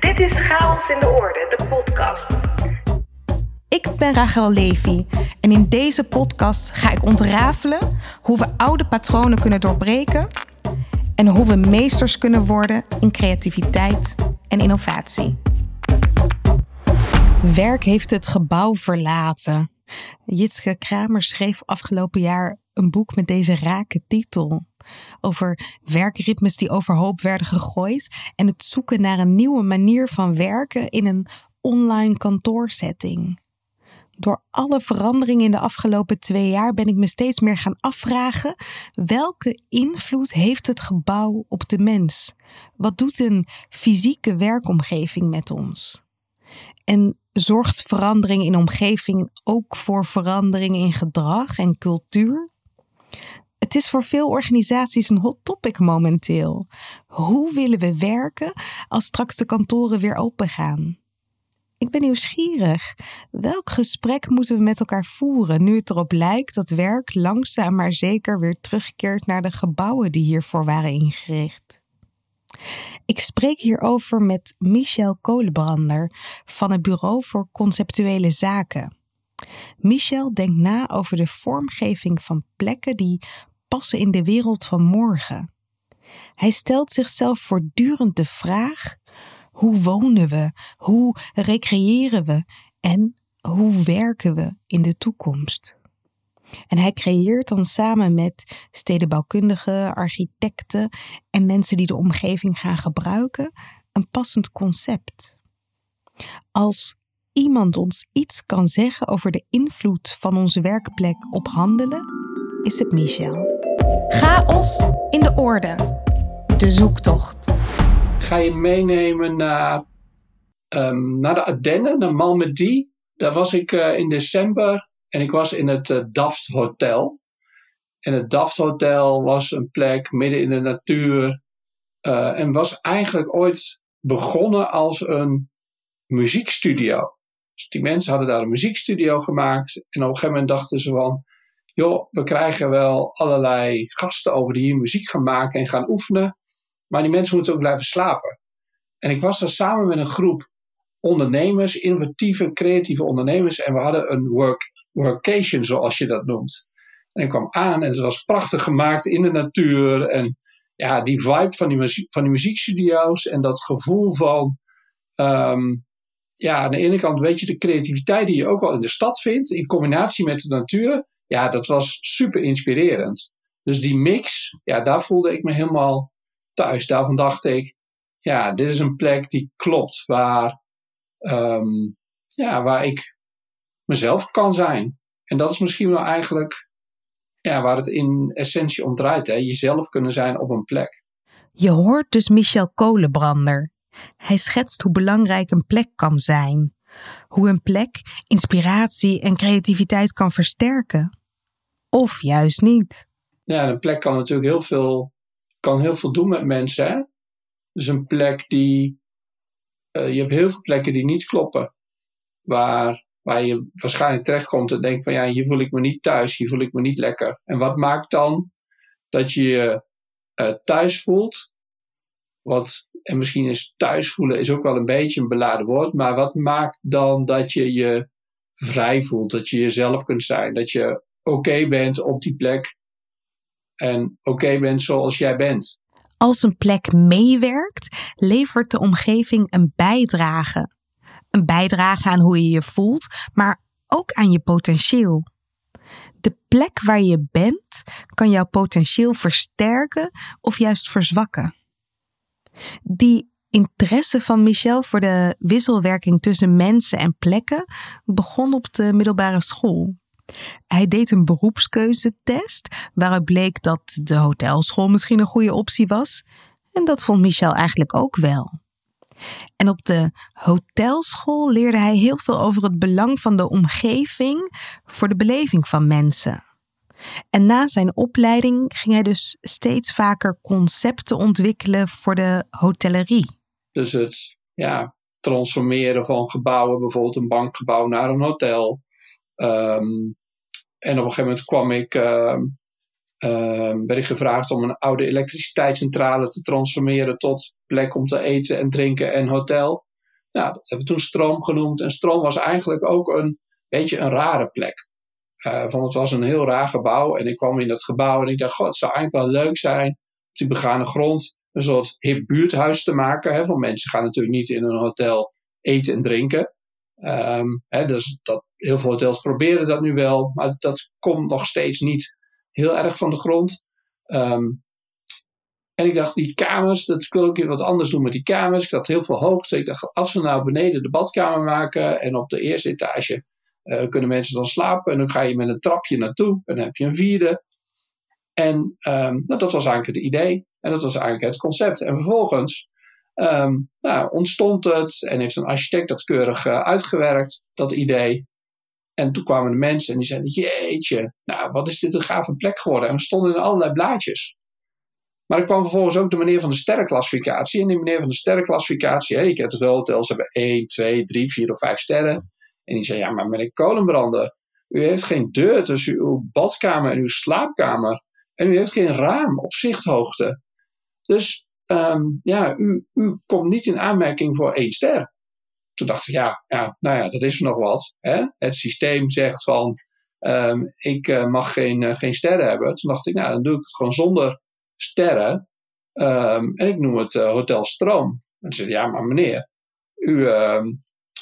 Dit is Chaos in de Orde, de podcast. Ik ben Rachel Levy en in deze podcast ga ik ontrafelen hoe we oude patronen kunnen doorbreken en hoe we meesters kunnen worden in creativiteit en innovatie. Werk heeft het gebouw verlaten. Jitske Kramer schreef afgelopen jaar een boek met deze rake titel. Over werkritmes die overhoop werden gegooid en het zoeken naar een nieuwe manier van werken in een online kantoorsetting. Door alle veranderingen in de afgelopen twee jaar ben ik me steeds meer gaan afvragen: welke invloed heeft het gebouw op de mens? Wat doet een fysieke werkomgeving met ons? En zorgt verandering in omgeving ook voor verandering in gedrag en cultuur? Het is voor veel organisaties een hot topic momenteel. Hoe willen we werken als straks de kantoren weer open gaan? Ik ben nieuwsgierig. Welk gesprek moeten we met elkaar voeren nu het erop lijkt dat werk langzaam maar zeker weer terugkeert naar de gebouwen die hiervoor waren ingericht? Ik spreek hierover met Michel Kolenbrander van het Bureau voor Conceptuele Zaken. Michel denkt na over de vormgeving van plekken die in de wereld van morgen. Hij stelt zichzelf voortdurend de vraag: hoe wonen we? Hoe recreëren we? En hoe werken we in de toekomst? En hij creëert dan samen met stedenbouwkundigen, architecten en mensen die de omgeving gaan gebruiken een passend concept. Als iemand ons iets kan zeggen over de invloed van onze werkplek op handelen, is het Michel. Chaos in de orde. De zoektocht. Ga je meenemen naar, um, naar de Ardennen, naar Malmedy. Daar was ik uh, in december en ik was in het uh, Daft Hotel. En het Daft Hotel was een plek midden in de natuur. Uh, en was eigenlijk ooit begonnen als een muziekstudio. Dus die mensen hadden daar een muziekstudio gemaakt. En op een gegeven moment dachten ze van joh, we krijgen wel allerlei gasten over die hier muziek gaan maken en gaan oefenen, maar die mensen moeten ook blijven slapen. En ik was daar samen met een groep ondernemers, innovatieve, creatieve ondernemers, en we hadden een work, workation, zoals je dat noemt. En ik kwam aan en het was prachtig gemaakt in de natuur en ja, die vibe van die, van die muziekstudio's en dat gevoel van, um, ja, aan de ene kant weet je de creativiteit die je ook wel in de stad vindt, in combinatie met de natuur, ja, dat was super inspirerend. Dus die mix, ja, daar voelde ik me helemaal thuis. Daarvan dacht ik, ja, dit is een plek die klopt, waar, um, ja, waar ik mezelf kan zijn. En dat is misschien wel eigenlijk ja, waar het in essentie om draait. Hè? Jezelf kunnen zijn op een plek. Je hoort dus Michel Kolenbrander. Hij schetst hoe belangrijk een plek kan zijn. Hoe een plek inspiratie en creativiteit kan versterken. Of juist niet. Ja, een plek kan natuurlijk heel veel, kan heel veel doen met mensen. Hè? Dus een plek die. Uh, je hebt heel veel plekken die niet kloppen. Waar, waar je waarschijnlijk terechtkomt en denkt van ja, hier voel ik me niet thuis, hier voel ik me niet lekker. En wat maakt dan dat je je uh, thuis voelt? Wat, en misschien is thuis voelen is ook wel een beetje een beladen woord, maar wat maakt dan dat je je vrij voelt, dat je jezelf kunt zijn, dat je oké bent op die plek en oké bent zoals jij bent. Als een plek meewerkt, levert de omgeving een bijdrage. Een bijdrage aan hoe je je voelt, maar ook aan je potentieel. De plek waar je bent kan jouw potentieel versterken of juist verzwakken. Die interesse van Michel voor de wisselwerking tussen mensen en plekken begon op de middelbare school. Hij deed een beroepskeuzetest waaruit bleek dat de hotelschool misschien een goede optie was. En dat vond Michel eigenlijk ook wel. En op de hotelschool leerde hij heel veel over het belang van de omgeving voor de beleving van mensen. En na zijn opleiding ging hij dus steeds vaker concepten ontwikkelen voor de hotellerie. Dus het ja, transformeren van gebouwen, bijvoorbeeld een bankgebouw naar een hotel. Um, en op een gegeven moment kwam ik, uh, uh, werd ik gevraagd om een oude elektriciteitscentrale te transformeren tot plek om te eten en drinken en hotel. Nou, dat hebben we toen Stroom genoemd. En Stroom was eigenlijk ook een beetje een rare plek. Uh, want het was een heel raar gebouw. En ik kwam in dat gebouw en ik dacht, god, het zou eigenlijk wel leuk zijn op die begane grond een soort hip buurthuis te maken. Hè, want mensen gaan natuurlijk niet in een hotel eten en drinken. Um, hè, dus dat, heel veel hotels proberen dat nu wel, maar dat komt nog steeds niet heel erg van de grond. Um, en ik dacht, die kamers, dat wil ik wat anders doen met die kamers. Ik had heel veel hoogte. Ik dacht, als we nou beneden de badkamer maken en op de eerste etage uh, kunnen mensen dan slapen. En dan ga je met een trapje naartoe en dan heb je een vierde. En um, nou, dat was eigenlijk het idee. En dat was eigenlijk het concept. En vervolgens um, nou, ontstond het en heeft een architect dat keurig uh, uitgewerkt, dat idee. En toen kwamen de mensen en die zeiden: Jeetje, nou, wat is dit een gave plek geworden? En we stonden in allerlei blaadjes. Maar er kwam vervolgens ook de meneer van de sterrenclassificatie. En die meneer van de sterrenclassificatie, hey, ik heb veel hotels hebben 1, 2, 3, 4 of 5 sterren. En die zei: Ja, maar meneer Kolenbrander, u heeft geen deur tussen uw badkamer en uw slaapkamer. En u heeft geen raam op zichthoogte. Dus um, ja, u, komt niet in aanmerking voor één ster. Toen dacht ik, ja, ja nou ja, dat is nog wat. Hè? Het systeem zegt van, um, ik uh, mag geen, uh, geen sterren hebben. Toen dacht ik, nou, dan doe ik het gewoon zonder sterren. Um, en ik noem het uh, Hotel Stroom. En toen zei ja, maar meneer, u,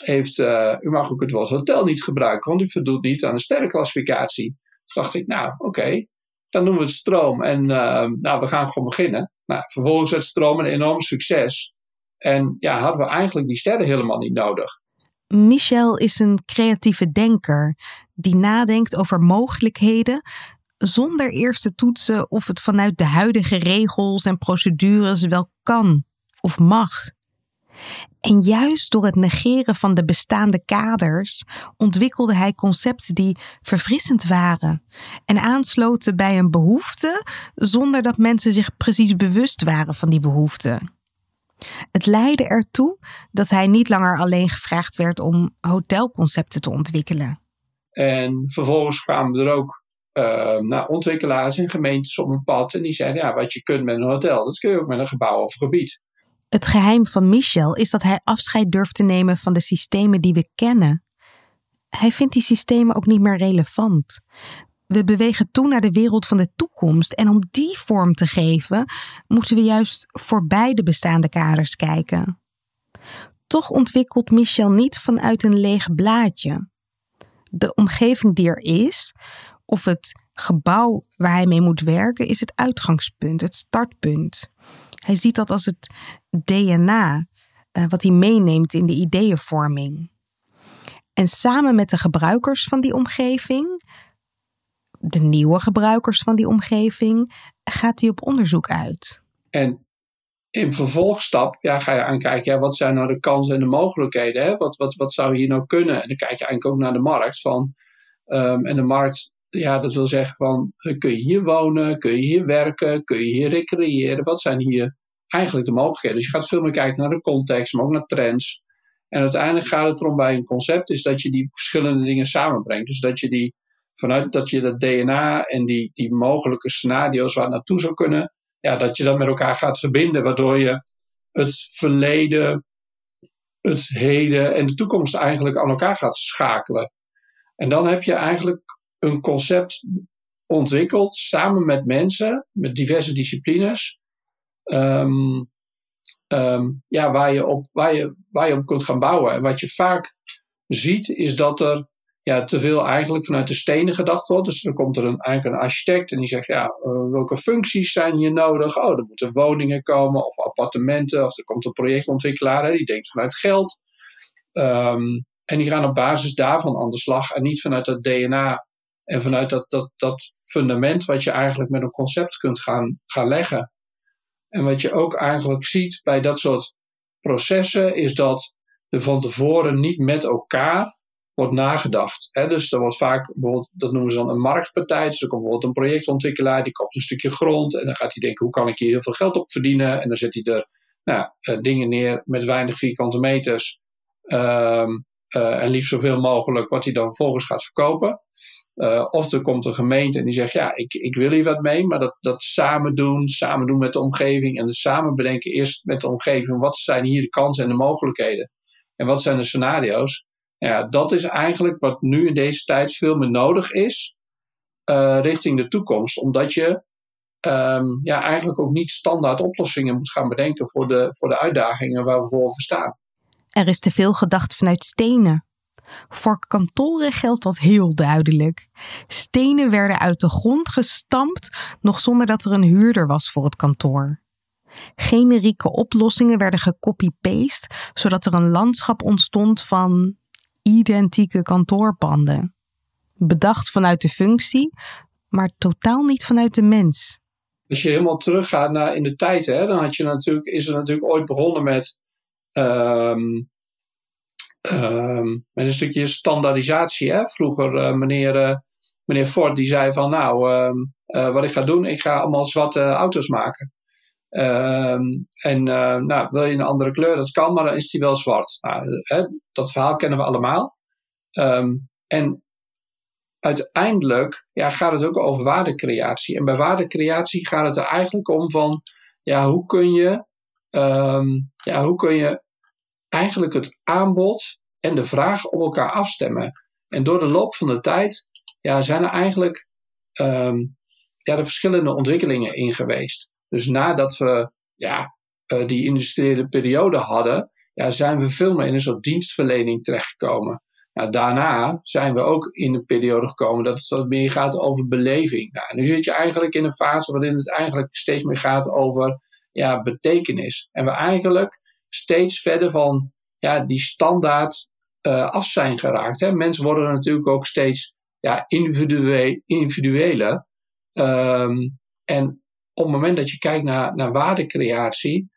heeft, u mag ook het woord hotel niet gebruiken, want u voldoet niet aan de sterrenclassificatie. Toen dacht ik, nou, oké, dan doen we het Stroom en nou, we gaan gewoon beginnen. Nou, vervolgens werd Stroom een enorm succes. En ja, hadden we eigenlijk die sterren helemaal niet nodig. Michel is een creatieve denker die nadenkt over mogelijkheden zonder eerst te toetsen of het vanuit de huidige regels en procedures wel kan of mag. En juist door het negeren van de bestaande kaders ontwikkelde hij concepten die verfrissend waren en aansloten bij een behoefte zonder dat mensen zich precies bewust waren van die behoefte. Het leidde ertoe dat hij niet langer alleen gevraagd werd om hotelconcepten te ontwikkelen. En vervolgens kwamen er ook uh, nou, ontwikkelaars en gemeentes op een pad en die zeiden: ja, wat je kunt met een hotel, dat kun je ook met een gebouw of gebied. Het geheim van Michel is dat hij afscheid durft te nemen van de systemen die we kennen. Hij vindt die systemen ook niet meer relevant. We bewegen toe naar de wereld van de toekomst en om die vorm te geven, moeten we juist voorbij de bestaande kaders kijken. Toch ontwikkelt Michel niet vanuit een leeg blaadje. De omgeving die er is, of het gebouw waar hij mee moet werken, is het uitgangspunt, het startpunt. Hij ziet dat als het DNA uh, wat hij meeneemt in de ideeënvorming. En samen met de gebruikers van die omgeving, de nieuwe gebruikers van die omgeving, gaat hij op onderzoek uit. En in vervolgstap ja, ga je aankijken, ja, wat zijn nou de kansen en de mogelijkheden? Hè? Wat, wat, wat zou hier nou kunnen? En dan kijk je eigenlijk ook naar de markt. Van, um, en de markt ja, dat wil zeggen van, eh, kun je hier wonen, kun je hier werken, kun je hier recreëren, wat zijn hier eigenlijk de mogelijkheden? Dus je gaat veel meer kijken naar de context, maar ook naar trends. En uiteindelijk gaat het erom bij een concept, is dat je die verschillende dingen samenbrengt. Dus dat je die, vanuit dat je dat DNA en die, die mogelijke scenario's waar naartoe zou kunnen, ja, dat je dat met elkaar gaat verbinden, waardoor je het verleden, het heden en de toekomst eigenlijk aan elkaar gaat schakelen. En dan heb je eigenlijk een concept ontwikkeld samen met mensen, met diverse disciplines. Um, um, ja, waar, je op, waar, je, waar je op kunt gaan bouwen. En wat je vaak ziet, is dat er ja, te veel eigenlijk vanuit de stenen gedacht wordt. Dus dan komt er een, eigenlijk een architect en die zegt, ja, uh, welke functies zijn hier nodig? Oh, er moeten woningen komen of appartementen. Of er komt een projectontwikkelaar, hè, die denkt vanuit geld. Um, en die gaan op basis daarvan aan de slag en niet vanuit het DNA en vanuit dat, dat, dat fundament wat je eigenlijk met een concept kunt gaan, gaan leggen. En wat je ook eigenlijk ziet bij dat soort processen, is dat er van tevoren niet met elkaar wordt nagedacht. dus er wordt vaak, bijvoorbeeld, dat noemen ze dan een marktpartij. Dus er komt bijvoorbeeld een projectontwikkelaar, die koopt een stukje grond. En dan gaat hij denken, hoe kan ik hier heel veel geld op verdienen? En dan zet hij er nou, uh, dingen neer met weinig vierkante meters. Um, uh, en liefst zoveel mogelijk wat hij dan vervolgens gaat verkopen. Uh, of er komt een gemeente en die zegt, ja, ik, ik wil hier wat mee, maar dat, dat samen doen, samen doen met de omgeving en samen bedenken eerst met de omgeving, wat zijn hier de kansen en de mogelijkheden. En wat zijn de scenario's? Ja, dat is eigenlijk wat nu in deze tijd veel meer nodig is uh, richting de toekomst. Omdat je um, ja, eigenlijk ook niet standaard oplossingen moet gaan bedenken voor de, voor de uitdagingen waar we voor staan. Er is te veel gedacht vanuit stenen. Voor kantoren geldt dat heel duidelijk. Stenen werden uit de grond gestampt, nog zonder dat er een huurder was voor het kantoor. Generieke oplossingen werden gecopy-paste, zodat er een landschap ontstond van identieke kantoorpanden. Bedacht vanuit de functie, maar totaal niet vanuit de mens. Als je helemaal teruggaat naar in de tijd, hè, dan had je natuurlijk, is er natuurlijk ooit begonnen met um, um, met een stukje standaardisatie. Hè? Vroeger uh, meneer, uh, meneer Ford die zei van nou, um, uh, wat ik ga doen, ik ga allemaal zwarte auto's maken. en nou, wil je een andere kleur, dat kan, maar dan is die wel zwart. Nou, hè, dat verhaal kennen we allemaal. en uiteindelijk ja, gaat het ook over waardecreatie. En bij waardecreatie gaat het er eigenlijk om van ja, hoe kun je, ja, hoe kun je eigenlijk het aanbod en de vraag op elkaar afstemmen. En door de loop van de tijd ja, zijn er eigenlijk um, ja, de verschillende ontwikkelingen in geweest. Dus nadat we ja, uh, die industriële periode hadden, ja, zijn we veel meer in een soort dienstverlening terechtgekomen. Nou, daarna zijn we ook in een periode gekomen dat het wat meer gaat over beleving. Nou, nu zit je eigenlijk in een fase waarin het eigenlijk steeds meer gaat over ja, betekenis. En we eigenlijk steeds verder van ja, die standaard uh, af zijn geraakt. Hè. Mensen worden natuurlijk ook steeds ja, individue individueler. Um, en op het moment dat je kijkt naar, naar waardecreatie,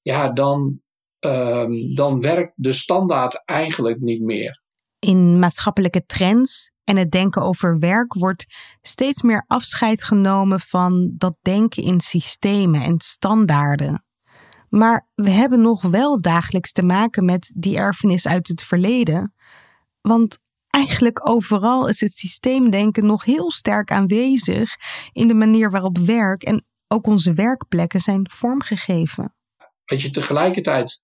ja, dan, um, dan werkt de standaard eigenlijk niet meer. In maatschappelijke trends en het denken over werk wordt steeds meer afscheid genomen van dat denken in systemen en standaarden. Maar we hebben nog wel dagelijks te maken met die erfenis uit het verleden. Want eigenlijk overal is het systeemdenken nog heel sterk aanwezig in de manier waarop werk en ook onze werkplekken zijn vormgegeven. Wat je tegelijkertijd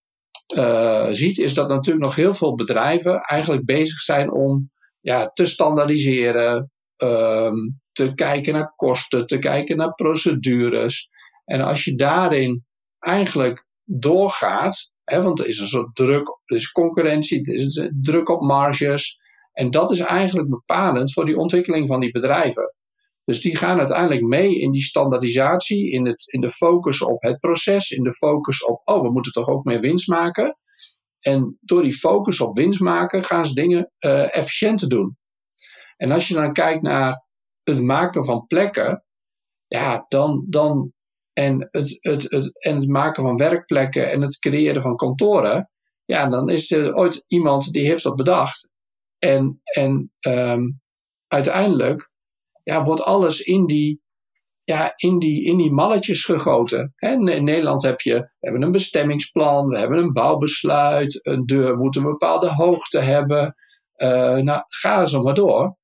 uh, ziet, is dat natuurlijk nog heel veel bedrijven eigenlijk bezig zijn om ja, te standaardiseren, um, te kijken naar kosten, te kijken naar procedures. En als je daarin eigenlijk doorgaat, hè, want er is een soort druk, er is concurrentie, er is druk op marges. En dat is eigenlijk bepalend voor die ontwikkeling van die bedrijven. Dus die gaan uiteindelijk mee in die standaardisatie, in, het, in de focus op het proces, in de focus op, oh, we moeten toch ook meer winst maken. En door die focus op winst maken gaan ze dingen uh, efficiënter doen. En als je dan kijkt naar het maken van plekken, ja, dan, dan en het, het, het, en het maken van werkplekken en het creëren van kantoren, ja, dan is er ooit iemand die heeft dat bedacht. En, en um, uiteindelijk ja, wordt alles in die, ja, in die, in die malletjes gegoten. En in Nederland heb je, we hebben een bestemmingsplan, we hebben een bouwbesluit, een deur moet een bepaalde hoogte hebben. Uh, nou, ga zo maar door.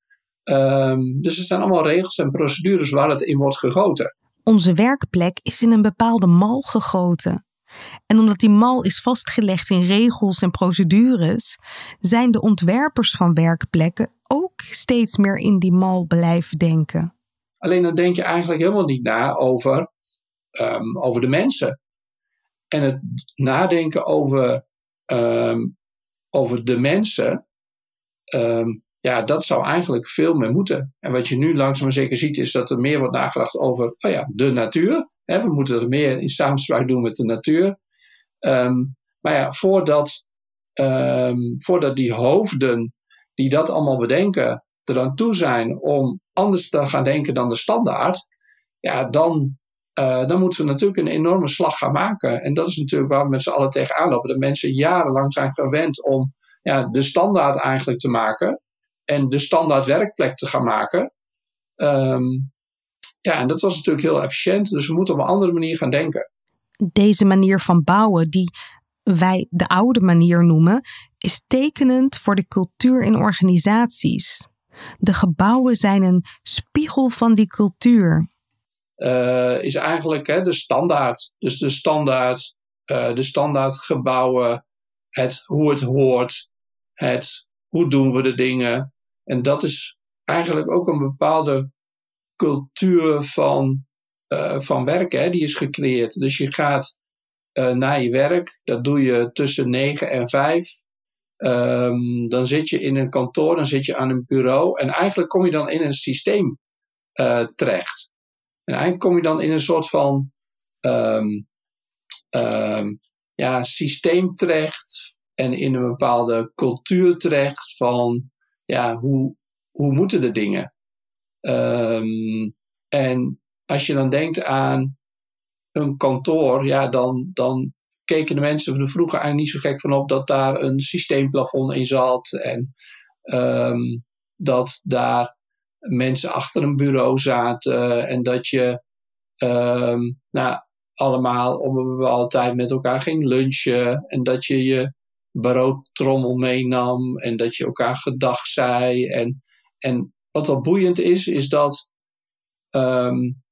Um, dus er zijn allemaal regels en procedures waar het in wordt gegoten. Onze werkplek is in een bepaalde mal gegoten. En omdat die mal is vastgelegd in regels en procedures, zijn de ontwerpers van werkplekken ook steeds meer in die mal blijven denken. Alleen dan denk je eigenlijk helemaal niet na over, um, over de mensen. En het nadenken over, um, over de mensen, um, ja, dat zou eigenlijk veel meer moeten. En wat je nu langzaam maar zeker ziet, is dat er meer wordt nagedacht over oh ja, de natuur. We moeten er meer in samenspraak doen met de natuur. Um, maar ja, voordat, um, voordat die hoofden die dat allemaal bedenken, er dan toe zijn om anders te gaan denken dan de standaard, ja, dan, uh, dan moeten we natuurlijk een enorme slag gaan maken. En dat is natuurlijk waar we met z'n allen tegenaan lopen. Dat mensen jarenlang zijn gewend om ja, de standaard eigenlijk te maken en de standaard werkplek te gaan maken. Um, ja, en dat was natuurlijk heel efficiënt. Dus we moeten op een andere manier gaan denken. Deze manier van bouwen, die wij de oude manier noemen, is tekenend voor de cultuur in organisaties. De gebouwen zijn een spiegel van die cultuur. Uh, is eigenlijk hè, de standaard. Dus de standaard, uh, de standaard gebouwen het hoe het hoort, het hoe doen we de dingen. En dat is eigenlijk ook een bepaalde cultuur van, uh, van werken, die is gecreëerd. Dus je gaat uh, naar je werk, dat doe je tussen 9 en 5. Um, ehm, dan zit je in een kantoor, dan zit je aan een bureau en eigenlijk kom je dan in een systeem uh, terecht. En eigenlijk kom je dan in een soort van um, ja, systeem terecht en in een bepaalde cultuur terecht van ja, hoe, hoe moeten de dingen? Um, en als je dan denkt aan een kantoor, ja, dan, dan keken de mensen er vroeger eigenlijk niet zo gek van op dat daar een systeemplafond in zat en um, dat daar mensen achter een bureau zaten en dat je um, nou, allemaal op een bepaalde tijd met elkaar ging lunchen en dat je je broodtrommel meenam en dat je elkaar gedag zei. En, en wat wel boeiend is, is dat um,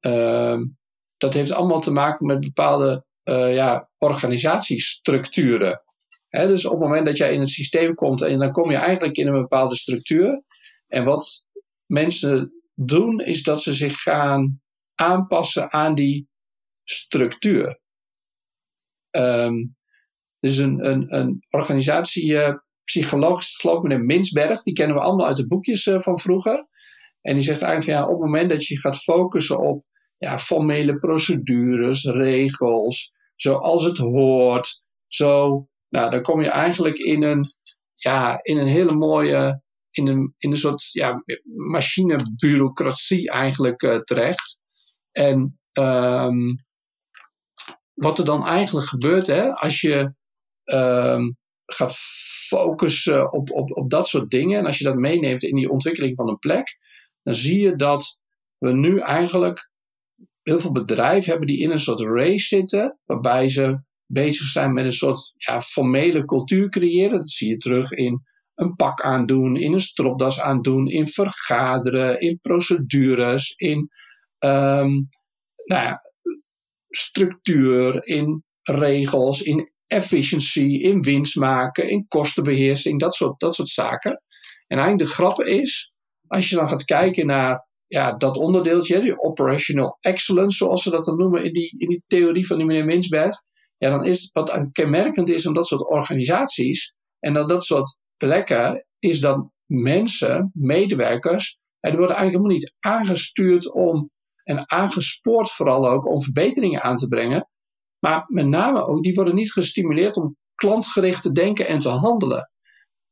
um, dat heeft allemaal te maken met bepaalde uh, ja, organisatiestructuren. Dus op het moment dat jij in het systeem komt, en dan kom je eigenlijk in een bepaalde structuur. En wat mensen doen, is dat ze zich gaan aanpassen aan die structuur. Um, dus een, een, een organisatiepsycholoog, uh, geloof ik meneer Minsberg, die kennen we allemaal uit de boekjes uh, van vroeger. En die zegt eigenlijk van ja, op het moment dat je gaat focussen op ja, formele procedures, regels, zoals het hoort, zo, nou, dan kom je eigenlijk in een, ja, in een hele mooie, in een, in een soort ja, machinebureaucratie eigenlijk uh, terecht. En um, wat er dan eigenlijk gebeurt, hè, als je um, gaat focussen op, op, op dat soort dingen, en als je dat meeneemt in die ontwikkeling van een plek, dan zie je dat we nu eigenlijk heel veel bedrijven hebben die in een soort race zitten, waarbij ze bezig zijn met een soort ja, formele cultuur creëren. Dat zie je terug in een pak aandoen, in een stropdas aandoen, in vergaderen, in procedures, in um, nou ja, structuur, in regels, in efficiency, in winst maken, in kostenbeheersing, dat soort, dat soort zaken. En eigenlijk de grap is, als je dan gaat kijken naar ja, dat onderdeeltje, die operational excellence, zoals ze dat dan noemen in die, in die theorie van die meneer Minsberg, ja, dan is wat kenmerkend is aan dat soort organisaties en dat dat soort plekken, is dat mensen, medewerkers, die worden eigenlijk helemaal niet aangestuurd om en aangespoord vooral ook om verbeteringen aan te brengen. Maar met name ook, die worden niet gestimuleerd om klantgericht te denken en te handelen.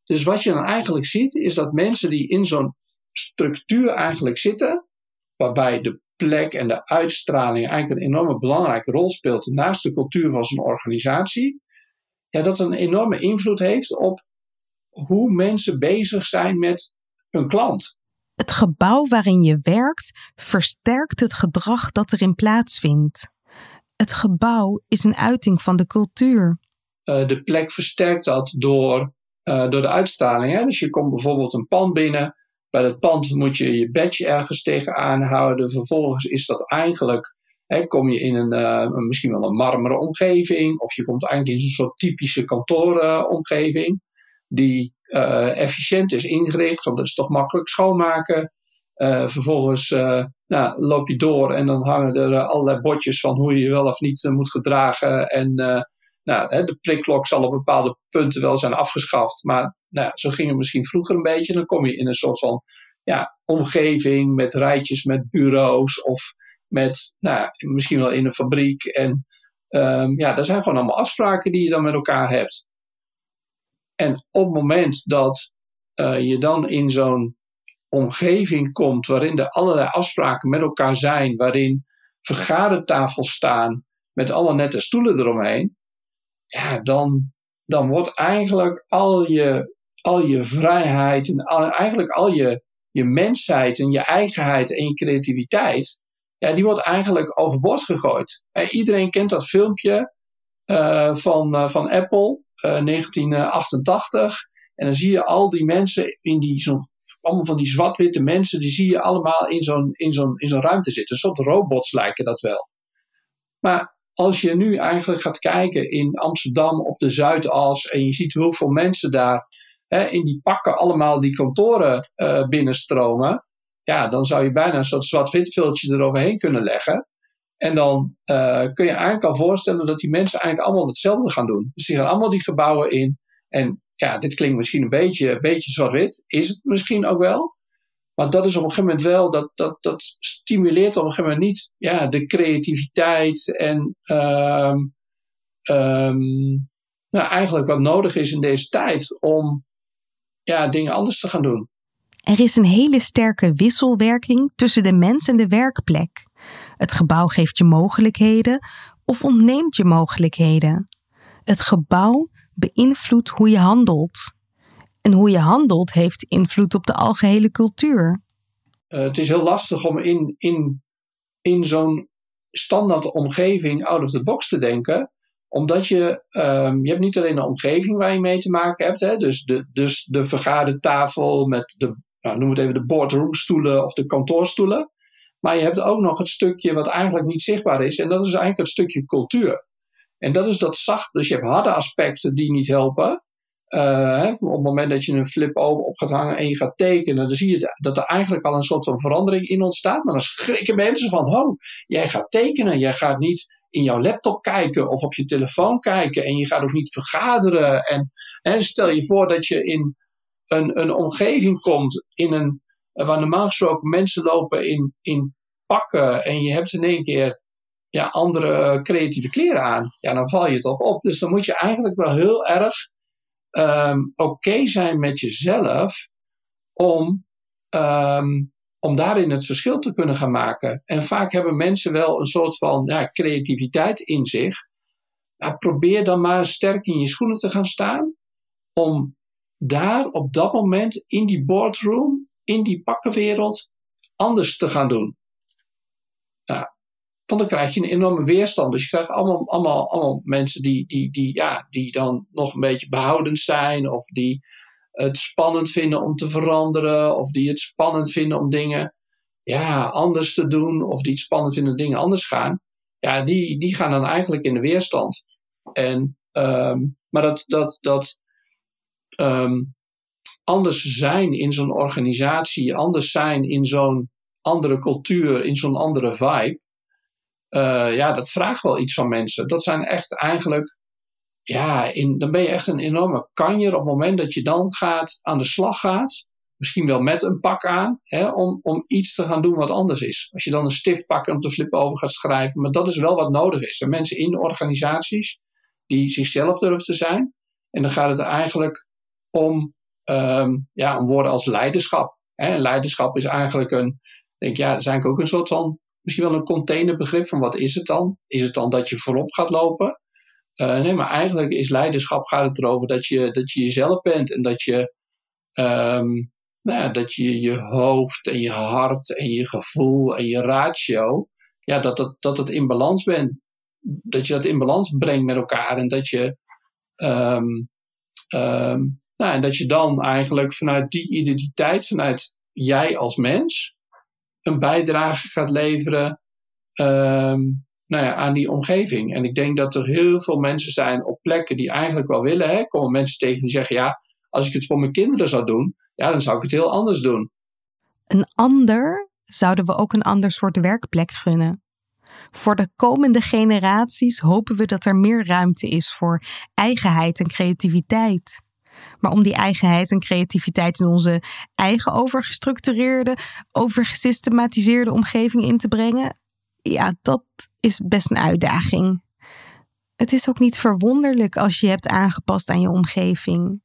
Dus wat je dan eigenlijk ziet, is dat mensen die in zo'n structuur eigenlijk zitten, waarbij de plek en de uitstraling eigenlijk een enorme belangrijke rol speelt naast de cultuur van zo'n organisatie, ja, dat een enorme invloed heeft op hoe mensen bezig zijn met hun klant. Het gebouw waarin je werkt versterkt het gedrag dat erin plaatsvindt. Het gebouw is een uiting van de cultuur. Uh, de plek versterkt dat door, uh, door de uitstraling. Hè? Dus je komt bijvoorbeeld een pand binnen. Bij dat pand moet je je badge ergens tegen aanhouden. Vervolgens is dat eigenlijk, kom je in een, uh, misschien wel een marmeren omgeving. Of je komt eigenlijk in een soort typische kantooromgeving. die efficiënt is ingericht, want dat is toch makkelijk schoonmaken. vervolgens nou, loop je door en dan hangen er uh, allerlei bordjes van hoe je je wel of niet uh, moet gedragen. En uh, nou, hè, de prikklok zal op bepaalde punten wel zijn afgeschaft. Maar nou, zo ging het misschien vroeger een beetje. Dan kom je in een soort van ja, omgeving met rijtjes met bureaus of met nou, misschien wel in een fabriek. En um, ja, dat zijn gewoon allemaal afspraken die je dan met elkaar hebt. En op het moment dat je dan in zo'n omgeving komt waarin er allerlei afspraken met elkaar zijn, waarin vergadertafels staan met alle nette stoelen eromheen, ja, dan, dan wordt eigenlijk al je, al je vrijheid en eigenlijk al je, je mensheid en je eigenheid en je creativiteit, ja, die wordt eigenlijk overboord gegooid. iedereen kent dat filmpje uh, van, uh, van Apple, uh, eh, 1988. En dan zie je al die mensen in die zo'n allemaal van die zwart-witte mensen, die zie je allemaal in zo'n, in zo'n, in zo'n ruimte zitten. Een soort robots lijken dat wel. Maar als je nu eigenlijk gaat kijken in Amsterdam op de Zuidas en je ziet hoeveel mensen daar hè, in die pakken allemaal die kantoren uh, binnenstromen, ja, dan zou je bijna een soort zwart-wit viltje eroverheen kunnen leggen. En dan uh, kun je eigenlijk al voorstellen dat die mensen eigenlijk allemaal hetzelfde gaan doen. Dus die gaan allemaal die gebouwen in. En ja, dit klinkt misschien een beetje, een beetje zwart-wit. Is het misschien ook wel. Maar dat is op een gegeven moment wel, dat, dat, dat stimuleert op een gegeven moment niet ja, de creativiteit en um, um, nou, eigenlijk wat nodig is in deze tijd om ja, dingen anders te gaan doen. Er is een hele sterke wisselwerking tussen de mens en de werkplek. Het gebouw geeft je mogelijkheden of ontneemt je mogelijkheden. Het gebouw beïnvloedt hoe je handelt. En hoe je handelt heeft invloed op de algehele cultuur. Uh, het is heel lastig om in, in, in zo'n standaard omgeving out of the box te denken. Omdat je, um, je hebt niet alleen de omgeving waar je mee te maken hebt. Hè, dus, de, dus de vergadertafel met de, nou, noem het even de boardroomstoelen of de kantoorstoelen. Maar je hebt ook nog het stukje wat eigenlijk niet zichtbaar is. En dat is eigenlijk het stukje cultuur. En dat is dat zacht. Dus je hebt harde aspecten die niet helpen. Hè, op het moment dat je een flip over op gaat hangen en je gaat tekenen, dan zie je dat er eigenlijk al een soort van verandering in ontstaat. Maar dan schrikken mensen van, oh, jij gaat tekenen, jij gaat niet in jouw laptop kijken of op je telefoon kijken en je gaat ook niet vergaderen. En stel je voor dat je in een, een omgeving komt in een, waar normaal gesproken mensen lopen in, in pakken en je hebt in één keer ja, andere creatieve kleren aan. Ja, dan val je toch op. Dus dan moet je eigenlijk wel heel erg um, oké zijn met jezelf om, um, om daarin het verschil te kunnen gaan maken. En vaak hebben mensen wel een soort van ja, creativiteit in zich. Maar probeer dan maar sterk in je schoenen te gaan staan. Om daar op dat moment in die boardroom, in die pakkenwereld, anders te gaan doen. Ja, want dan krijg je een enorme weerstand. Dus je krijgt allemaal, allemaal, allemaal mensen die, die, die, ja, die dan nog een beetje behoudend zijn. Of die het spannend vinden om te veranderen. Of die het spannend vinden om dingen ja, anders te doen. Of die het spannend vinden om dingen anders gaan. Ja, die, die gaan dan eigenlijk in de weerstand. En, um, maar dat, dat, dat um, anders zijn in zo'n organisatie. Anders zijn in zo'n andere cultuur. In zo'n andere vibe uh, ja, dat vraagt wel iets van mensen. Dat zijn echt eigenlijk, ja, dan ben je echt een enorme kanjer op het moment dat je dan gaat, aan de slag gaat. Misschien wel met een pak aan, hè, om, om iets te gaan doen wat anders is. Als je dan een stift pakt en op de flip over gaat schrijven. Maar dat is wel wat nodig is. Er mensen in organisaties die zichzelf durven te zijn. En dan gaat het eigenlijk om, um, ja, om woorden als leiderschap. Hè. Leiderschap is eigenlijk een, denk ja, dat is ook een soort van misschien wel een containerbegrip van wat is het dan? Is het dan dat je voorop gaat lopen? Uh, nee, maar eigenlijk is leiderschap gaat het erover dat je, dat je jezelf bent en dat je, um, nou ja, dat je je hoofd en je hart en je gevoel en je ratio, ja, dat, dat, dat het in balans bent. Dat je dat in balans brengt met elkaar en dat je, um, um, nou, en dat je dan eigenlijk vanuit die identiteit, vanuit jij als mens, een bijdrage gaat leveren um, nou ja, aan die omgeving. En ik denk dat er heel veel mensen zijn op plekken die eigenlijk wel willen. Hè, komen mensen tegen die zeggen: Ja, als ik het voor mijn kinderen zou doen, ja, dan zou ik het heel anders doen. Een ander zouden we ook een ander soort werkplek gunnen. Voor de komende generaties hopen we dat er meer ruimte is voor eigenheid en creativiteit. Maar om die eigenheid en creativiteit in onze eigen overgestructureerde, overgesystematiseerde omgeving in te brengen, ja, dat is best een uitdaging. Het is ook niet verwonderlijk als je hebt aangepast aan je omgeving.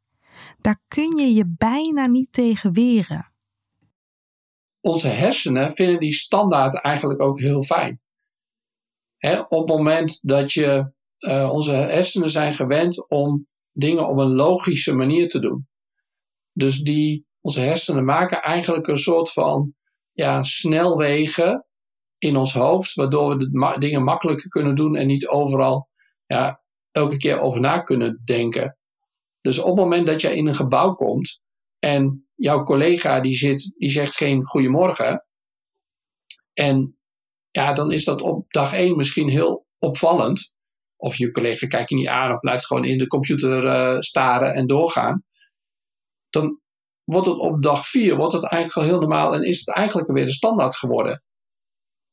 Daar kun je je bijna niet tegen weren. Onze hersenen vinden die standaard eigenlijk ook heel fijn. op het moment dat je, uh, onze hersenen zijn gewend om dingen op een logische manier te doen. Dus die, onze hersenen maken eigenlijk een soort van ja, snelwegen in ons hoofd, waardoor we dingen makkelijker kunnen doen en niet overal ja, elke keer over na kunnen denken. Dus op het moment dat jij in een gebouw komt en jouw collega die zit, die zegt geen goedemorgen. En ja, dan is dat op dag één misschien heel opvallend. Of je collega kijkt je niet aan of blijft gewoon in de computer uh, staren en doorgaan. Dan wordt het op dag vier wordt het eigenlijk al heel normaal en is het eigenlijk weer de standaard geworden.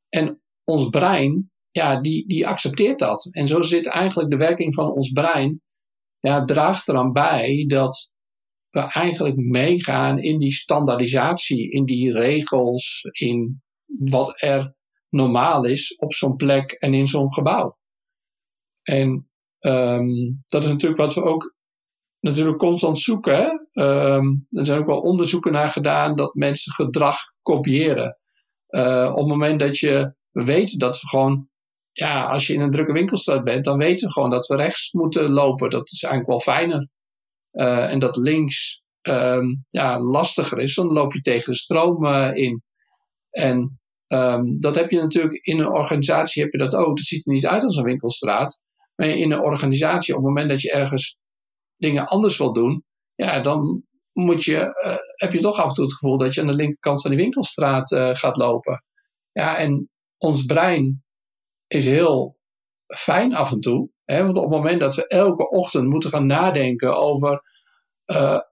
En ons brein, ja, die, die accepteert dat. En zo zit eigenlijk de werking van ons brein, ja, draagt eraan bij dat we eigenlijk meegaan in die standaardisatie, in die regels, in wat er normaal is op zo'n plek en in zo'n gebouw. En um, dat is natuurlijk wat we ook natuurlijk constant zoeken. Um, er zijn ook wel onderzoeken naar gedaan dat mensen gedrag kopiëren. Uh, op het moment dat je weet dat we gewoon, ja, als je in een drukke winkelstraat bent, dan weten we gewoon dat we rechts moeten lopen. Dat is eigenlijk wel fijner. Uh, en dat links um, ja, lastiger is, dan loop je tegen de stroom uh, in. En dat heb je natuurlijk in een organisatie heb je dat ook. Dat ziet er niet uit als een winkelstraat. Maar in een organisatie, op het moment dat je ergens dingen anders wil doen, ja, dan moet je, uh, heb je toch af en toe het gevoel dat je aan de linkerkant van die winkelstraat uh, gaat lopen. Ja, en ons brein is heel fijn af en toe. Hè, want op het moment dat we elke ochtend moeten gaan nadenken over,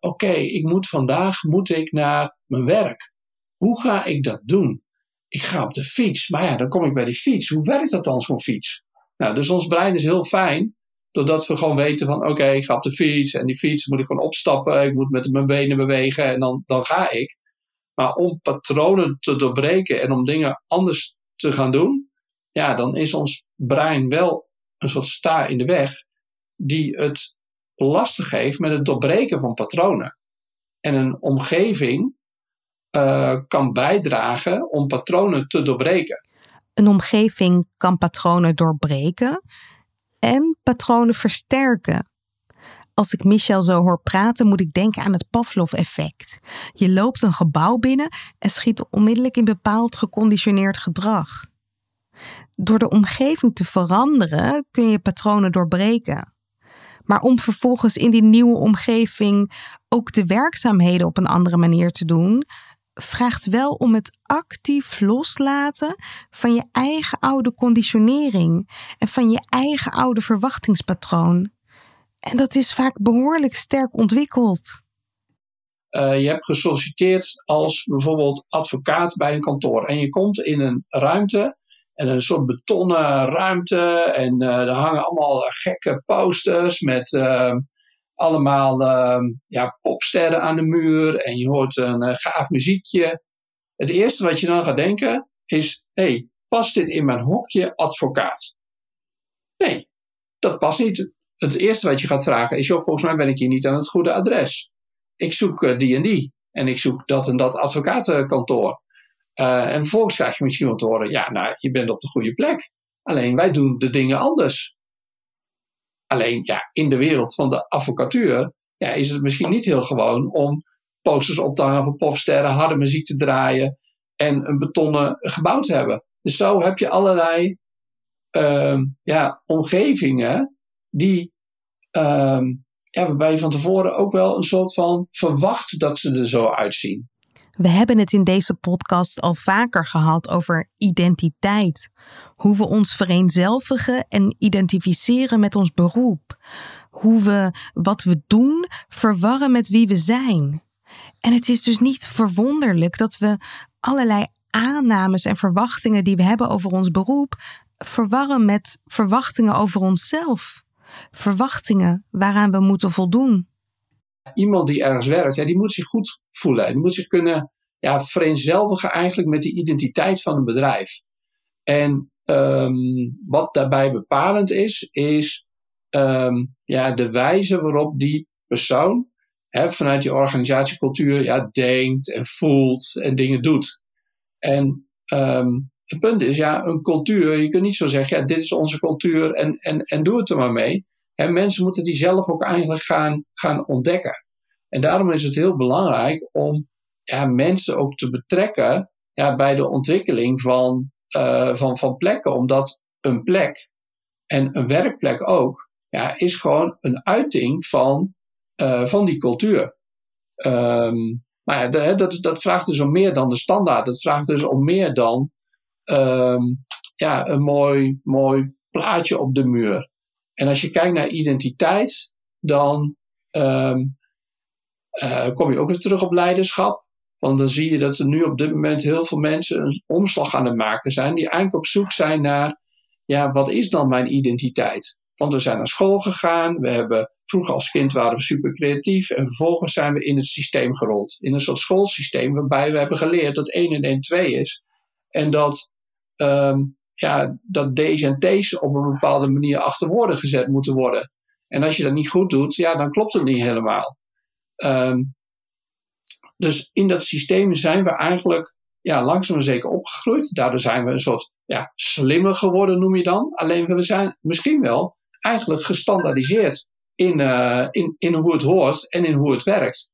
oké, ik moet vandaag moet ik naar mijn werk. Hoe ga ik dat doen? Ik ga op de fiets, maar ja, dan kom ik bij die fiets. Hoe werkt dat dan, zo'n fiets? Nou, dus ons brein is heel fijn, doordat we gewoon weten van oké, ik ga op de fiets en die fiets moet ik gewoon opstappen, ik moet met mijn benen bewegen en dan, dan ga ik. Maar om patronen te doorbreken en om dingen anders te gaan doen, ja, dan is ons brein wel een soort sta in de weg die het lastig heeft met het doorbreken van patronen. En een omgeving uh, kan bijdragen om patronen te doorbreken. Een omgeving kan patronen doorbreken en patronen versterken. Als ik Michel zo hoor praten, moet ik denken aan het Pavlov-effect. Je loopt een gebouw binnen en schiet onmiddellijk in bepaald geconditioneerd gedrag. Door de omgeving te veranderen kun je patronen doorbreken. Maar om vervolgens in die nieuwe omgeving ook de werkzaamheden op een andere manier te doen, vraagt wel om het actief loslaten van je eigen oude conditionering en van je eigen oude verwachtingspatroon. En dat is vaak behoorlijk sterk ontwikkeld. Uh, je hebt gesolliciteerd als bijvoorbeeld advocaat bij een kantoor en je komt in een ruimte en een soort betonnen ruimte en uh, er hangen allemaal gekke posters met uh, allemaal uh, ja, popsterren aan de muur en je hoort een uh, gaaf muziekje. Het eerste wat je dan gaat denken is: hey, past dit in mijn hokje advocaat? Nee, dat past niet. Het eerste wat je gaat vragen is: joh, volgens mij ben ik hier niet aan het goede adres. Ik zoek uh, die en die en ik zoek dat en dat advocatenkantoor. Uh, en vervolgens krijg je misschien wel te horen: ja, nou, je bent op de goede plek. Alleen wij doen de dingen anders. Alleen ja, in de wereld van de advocatuur ja, is het misschien niet heel gewoon om posters op te hangen van popsterren, harde muziek te draaien en een betonnen gebouw te hebben. Dus zo heb je allerlei uh, ja, omgevingen die, uh, ja, waarbij je van tevoren ook wel een soort van verwacht dat ze er zo uitzien. We hebben het in deze podcast al vaker gehad over identiteit. Hoe we ons vereenzelvigen en identificeren met ons beroep. Hoe we wat we doen verwarren met wie we zijn. En het is dus niet verwonderlijk dat we allerlei aannames en verwachtingen die we hebben over ons beroep verwarren met verwachtingen over onszelf. Verwachtingen waaraan we moeten voldoen iemand die ergens werkt, ja, die moet zich goed voelen. Die moet zich kunnen ja, vereenzelvigen eigenlijk met de identiteit van een bedrijf. En um, wat daarbij bepalend is, is um, ja, de wijze waarop die persoon hè, vanuit je organisatiecultuur ja, denkt en voelt en dingen doet. En um, het punt is, ja, een cultuur, je kunt niet zo zeggen, ja, dit is onze cultuur en, en, en doe het er maar mee. En mensen moeten die zelf ook eigenlijk gaan, gaan ontdekken. En daarom is het heel belangrijk om ja, mensen ook te betrekken ja, bij de ontwikkeling van, uh, van, van plekken. Omdat een plek en een werkplek ook, ja, is gewoon een uiting van, uh, van die cultuur. Um, maar ja, dat, dat vraagt dus om meer dan de standaard. Dat vraagt dus om meer dan um, ja, een mooi, mooi plaatje op de muur. En als je kijkt naar identiteit, dan ehm, eh, kom je ook weer terug op leiderschap. Want dan zie je dat er nu op dit moment heel veel mensen een omslag aan het maken zijn, die eigenlijk op zoek zijn naar, ja, wat is dan mijn identiteit? Want we zijn naar school gegaan, we hebben, vroeger als kind waren we super creatief en vervolgens zijn we in het systeem gerold. In een soort schoolsysteem waarbij we hebben geleerd dat 1 en 1 2 is. En dat, ehm, ja, dat D's en T's op een bepaalde manier achter woorden gezet moeten worden. En als je dat niet goed doet, ja, dan klopt het niet helemaal. Ehm, dus in dat systeem zijn we eigenlijk ja, langzaam zeker opgegroeid. Daardoor zijn we een soort ja, slimmer geworden, noem je dan. Alleen we zijn misschien wel eigenlijk gestandaardiseerd in, uh, in, in hoe het hoort en in hoe het werkt.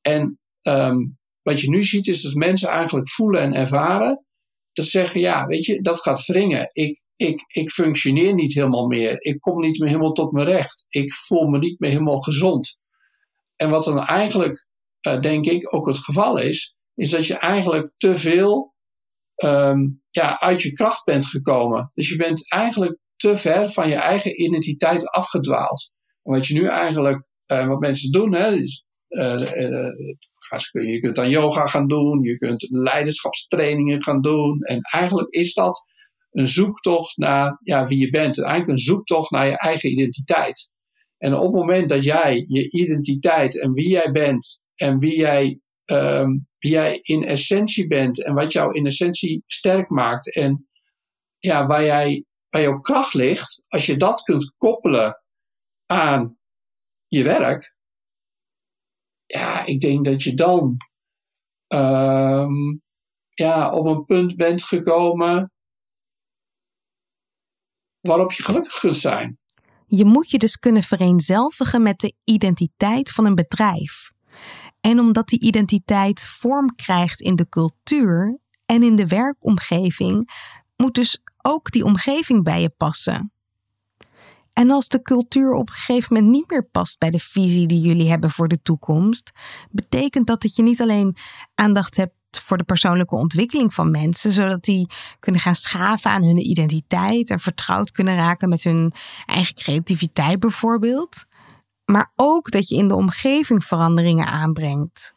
En um, wat je nu ziet is dat mensen eigenlijk voelen en ervaren. Ze zeggen, ja, weet je, dat gaat wringen. Ik, ik, ik functioneer niet helemaal meer. Ik kom niet meer helemaal tot mijn recht. Ik voel me niet meer helemaal gezond. En wat dan eigenlijk, uh, denk ik, ook het geval is, is dat je eigenlijk te veel um, ja, uit je kracht bent gekomen. Dus je bent eigenlijk te ver van je eigen identiteit afgedwaald. En wat je nu eigenlijk, uh, wat mensen doen, hè, is, uh, je kunt dan yoga gaan doen, je kunt leiderschapstrainingen gaan doen. En eigenlijk is dat een zoektocht naar ja, wie je bent. Eigenlijk een zoektocht naar je eigen identiteit. En op het moment dat jij je identiteit en wie jij bent en wie jij, um, wie jij in essentie bent en wat jou in essentie sterk maakt en ja, waar, jij, waar jouw kracht ligt, als je dat kunt koppelen aan je werk, ja, ik denk dat je dan um, ja, op een punt bent gekomen waarop je gelukkig kunt zijn. Je moet je dus kunnen vereenzelvigen met de identiteit van een bedrijf. En omdat die identiteit vorm krijgt in de cultuur en in de werkomgeving, moet dus ook die omgeving bij je passen. En als de cultuur op een gegeven moment niet meer past bij de visie die jullie hebben voor de toekomst, betekent dat dat je niet alleen aandacht hebt voor de persoonlijke ontwikkeling van mensen, zodat die kunnen gaan schaven aan hun identiteit en vertrouwd kunnen raken met hun eigen creativiteit bijvoorbeeld, maar ook dat je in de omgeving veranderingen aanbrengt.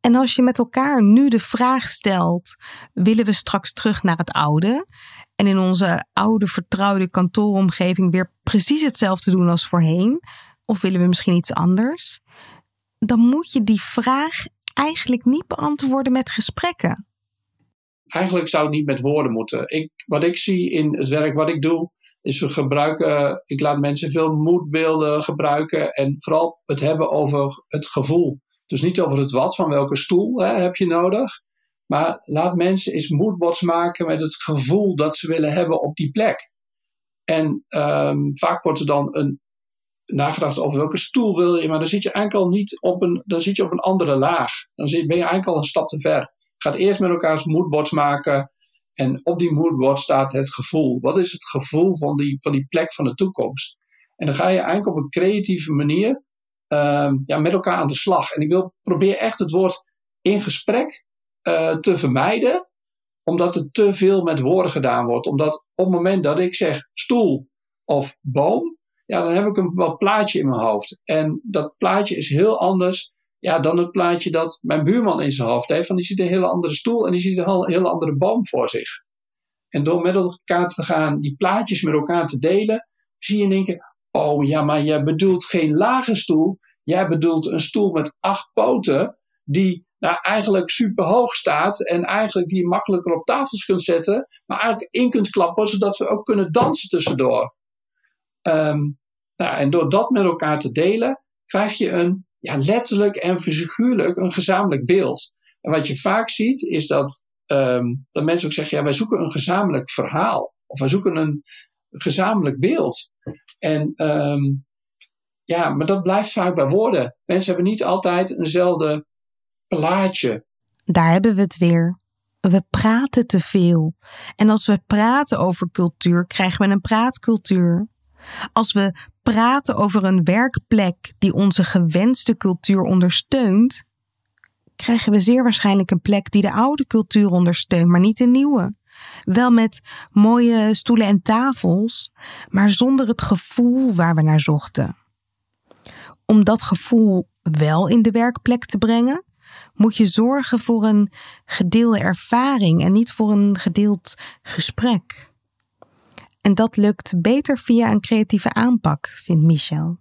En als je met elkaar nu de vraag stelt: willen we straks terug naar het oude? En in onze oude vertrouwde kantooromgeving weer precies hetzelfde doen als voorheen? Of willen we misschien iets anders? Dan moet je die vraag eigenlijk niet beantwoorden met gesprekken. Eigenlijk zou het niet met woorden moeten. Ik, wat ik zie in het werk wat ik doe, is we gebruiken, ik laat mensen veel moedbeelden gebruiken en vooral het hebben over het gevoel. Dus niet over het wat, van welke stoel hè, heb je nodig. Maar laat mensen eens moodboards maken met het gevoel dat ze willen hebben op die plek. En um, vaak wordt er dan een, nagedacht over welke stoel wil je, maar dan zit je eigenlijk al niet op een, dan zit je op een andere laag. Dan ben je eigenlijk al een stap te ver. Gaat eerst met elkaar moodboards maken en op die moodboard staat het gevoel. Wat is het gevoel van die, van die plek van de toekomst? En dan ga je eigenlijk op een creatieve manier um, ja, met elkaar aan de slag. En ik wil probeer echt het woord in gesprek uh, te vermijden, omdat er te veel met woorden gedaan wordt. Omdat op het moment dat ik zeg stoel of boom, ja, dan heb ik een bepaald plaatje in mijn hoofd. En dat plaatje is heel anders ja, dan het plaatje dat mijn buurman in zijn hoofd heeft. Van die ziet een hele andere stoel en die ziet een hele andere boom voor zich. En door met elkaar te gaan, die plaatjes met elkaar te delen, zie je denken: Oh ja, maar jij bedoelt geen lage stoel. Jij bedoelt een stoel met acht poten, die nou, eigenlijk super hoog staat en eigenlijk die je makkelijker op tafels kunt zetten, maar eigenlijk in kunt klappen, zodat we ook kunnen dansen tussendoor. Um, nou, en door dat met elkaar te delen, krijg je een, ja, letterlijk en figuurlijk een gezamenlijk beeld. En wat je vaak ziet, is dat, um, dat mensen ook zeggen, ja, wij zoeken een gezamenlijk verhaal. Of wij zoeken een gezamenlijk beeld. En um, ja, maar dat blijft vaak bij woorden. Mensen hebben niet altijd eenzelfde plaatje. Daar hebben we het weer. We praten te veel. En als we praten over cultuur, krijgen we een praatcultuur. Als we praten over een werkplek die onze gewenste cultuur ondersteunt, krijgen we zeer waarschijnlijk een plek die de oude cultuur ondersteunt, maar niet de nieuwe. Wel met mooie stoelen en tafels, maar zonder het gevoel waar we naar zochten. Om dat gevoel wel in de werkplek te brengen, moet je zorgen voor een gedeelde ervaring en niet voor een gedeeld gesprek. En dat lukt beter via een creatieve aanpak, vindt Michel.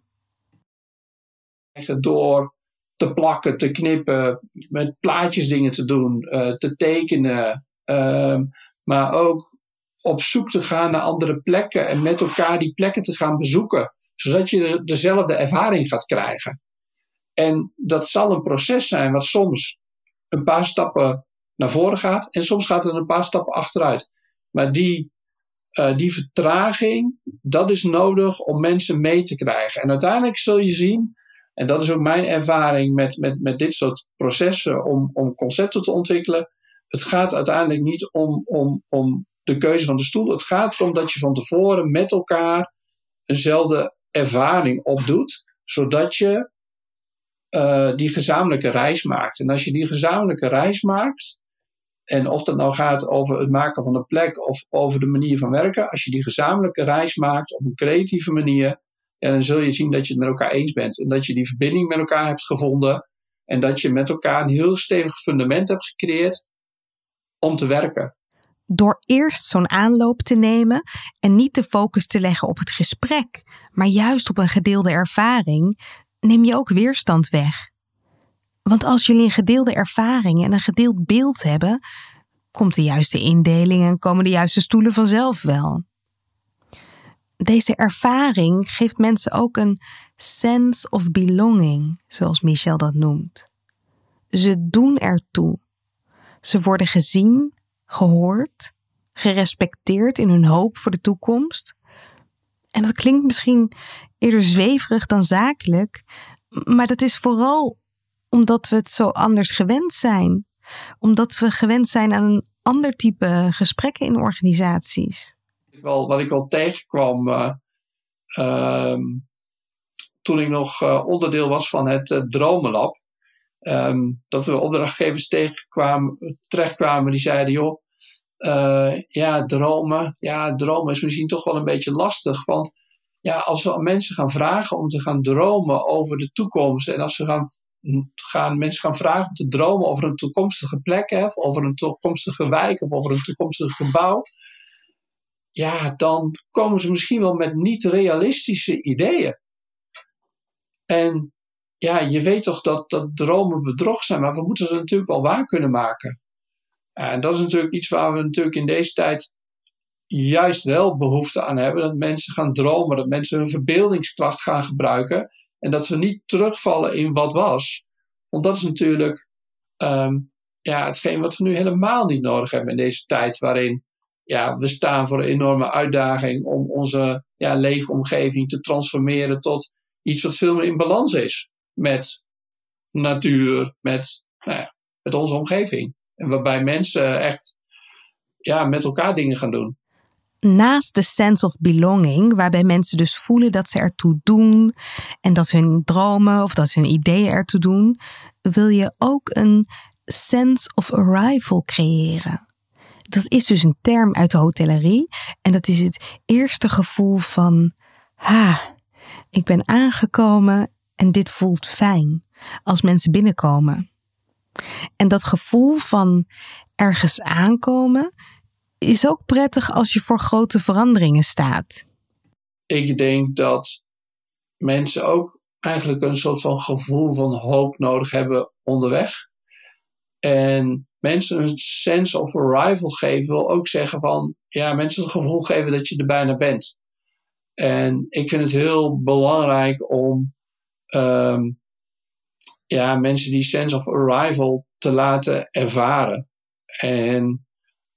Door te plakken, te knippen, met plaatjes dingen te doen, uh, te tekenen, uh, maar ook op zoek te gaan naar andere plekken en met elkaar die plekken te gaan bezoeken, zodat je dezelfde ervaring gaat krijgen. En dat zal een proces zijn wat soms een paar stappen naar voren gaat en soms gaat het een paar stappen achteruit. Maar die, uh, die vertraging, dat is nodig om mensen mee te krijgen. En uiteindelijk zul je zien en dat is ook mijn ervaring met, met, met dit soort processen om, om concepten te ontwikkelen. Het gaat uiteindelijk niet om, om, om de keuze van de stoel. Het gaat erom dat je van tevoren met elkaar eenzelfde ervaring opdoet, zodat je uh, die gezamenlijke reis maakt. En als je die gezamenlijke reis maakt, en of dat nou gaat over het maken van een plek of over de manier van werken, als je die gezamenlijke reis maakt op een creatieve manier, dan zul je zien dat je het met elkaar eens bent. En dat je die verbinding met elkaar hebt gevonden. En dat je met elkaar een heel stevig fundament hebt gecreëerd om te werken. Door eerst zo'n aanloop te nemen en niet de focus te leggen op het gesprek, maar juist op een gedeelde ervaring, neem je ook weerstand weg. Want als jullie een gedeelde ervaring en een gedeeld beeld hebben, komt de juiste indeling en komen de juiste stoelen vanzelf wel deze ervaring geeft mensen ook een sense of belonging, zoals Michel dat noemt. Ze doen ertoe. Ze worden gezien, gehoord, gerespecteerd in hun hoop voor de toekomst. En dat klinkt misschien eerder zweverig dan zakelijk, maar dat is vooral omdat we het zo anders gewend zijn. Omdat we gewend zijn aan een ander type gesprekken in organisaties wel, wat ik al tegenkwam uh, toen ik nog uh, onderdeel was van het uh, Dromenlab. Um, dat we opdrachtgevers tegenkwamen, terechtkwamen die zeiden: joh, ja, dromen. Ja, dromen is misschien toch wel een beetje lastig. Want ja, als we mensen gaan vragen om te gaan dromen over de toekomst. En als we gaan, gaan mensen gaan vragen om te dromen over een toekomstige plek, hè, of over een toekomstige wijk of over een toekomstig gebouw ja, dan komen ze misschien wel met niet realistische ideeën. En ja, je weet toch dat, dat dromen bedrog zijn, maar we moeten ze natuurlijk wel waar kunnen maken. en dat is natuurlijk iets waar we natuurlijk in deze tijd juist wel behoefte aan hebben. Dat mensen gaan dromen, dat mensen hun verbeeldingskracht gaan gebruiken. En dat we niet terugvallen in wat was. Want dat is natuurlijk um, ja, hetgeen wat we nu helemaal niet nodig hebben in deze tijd waarin ja, we staan voor een enorme uitdaging om onze ja, leefomgeving te transformeren tot iets wat veel meer in balans is met natuur, met, nou ja, met onze omgeving. En waarbij mensen echt ja, met elkaar dingen gaan doen. Naast de sense of belonging, waarbij mensen dus voelen dat ze ertoe doen en dat hun dromen of dat hun ideeën ertoe doen, wil je ook een sense of arrival creëren dat is dus een term uit de hotellerie. En dat is het eerste gevoel van, ha, ik ben aangekomen en dit voelt fijn als mensen binnenkomen. En dat gevoel van ergens aankomen is ook prettig als je voor grote veranderingen staat. Ik denk dat mensen ook eigenlijk een soort van gevoel van hoop nodig hebben onderweg. En mensen een sense of arrival geven, wil ook zeggen van, ja, mensen het gevoel geven dat je er bijna bent. En ik vind het heel belangrijk om ehm, ja, mensen die sense of arrival te laten ervaren. En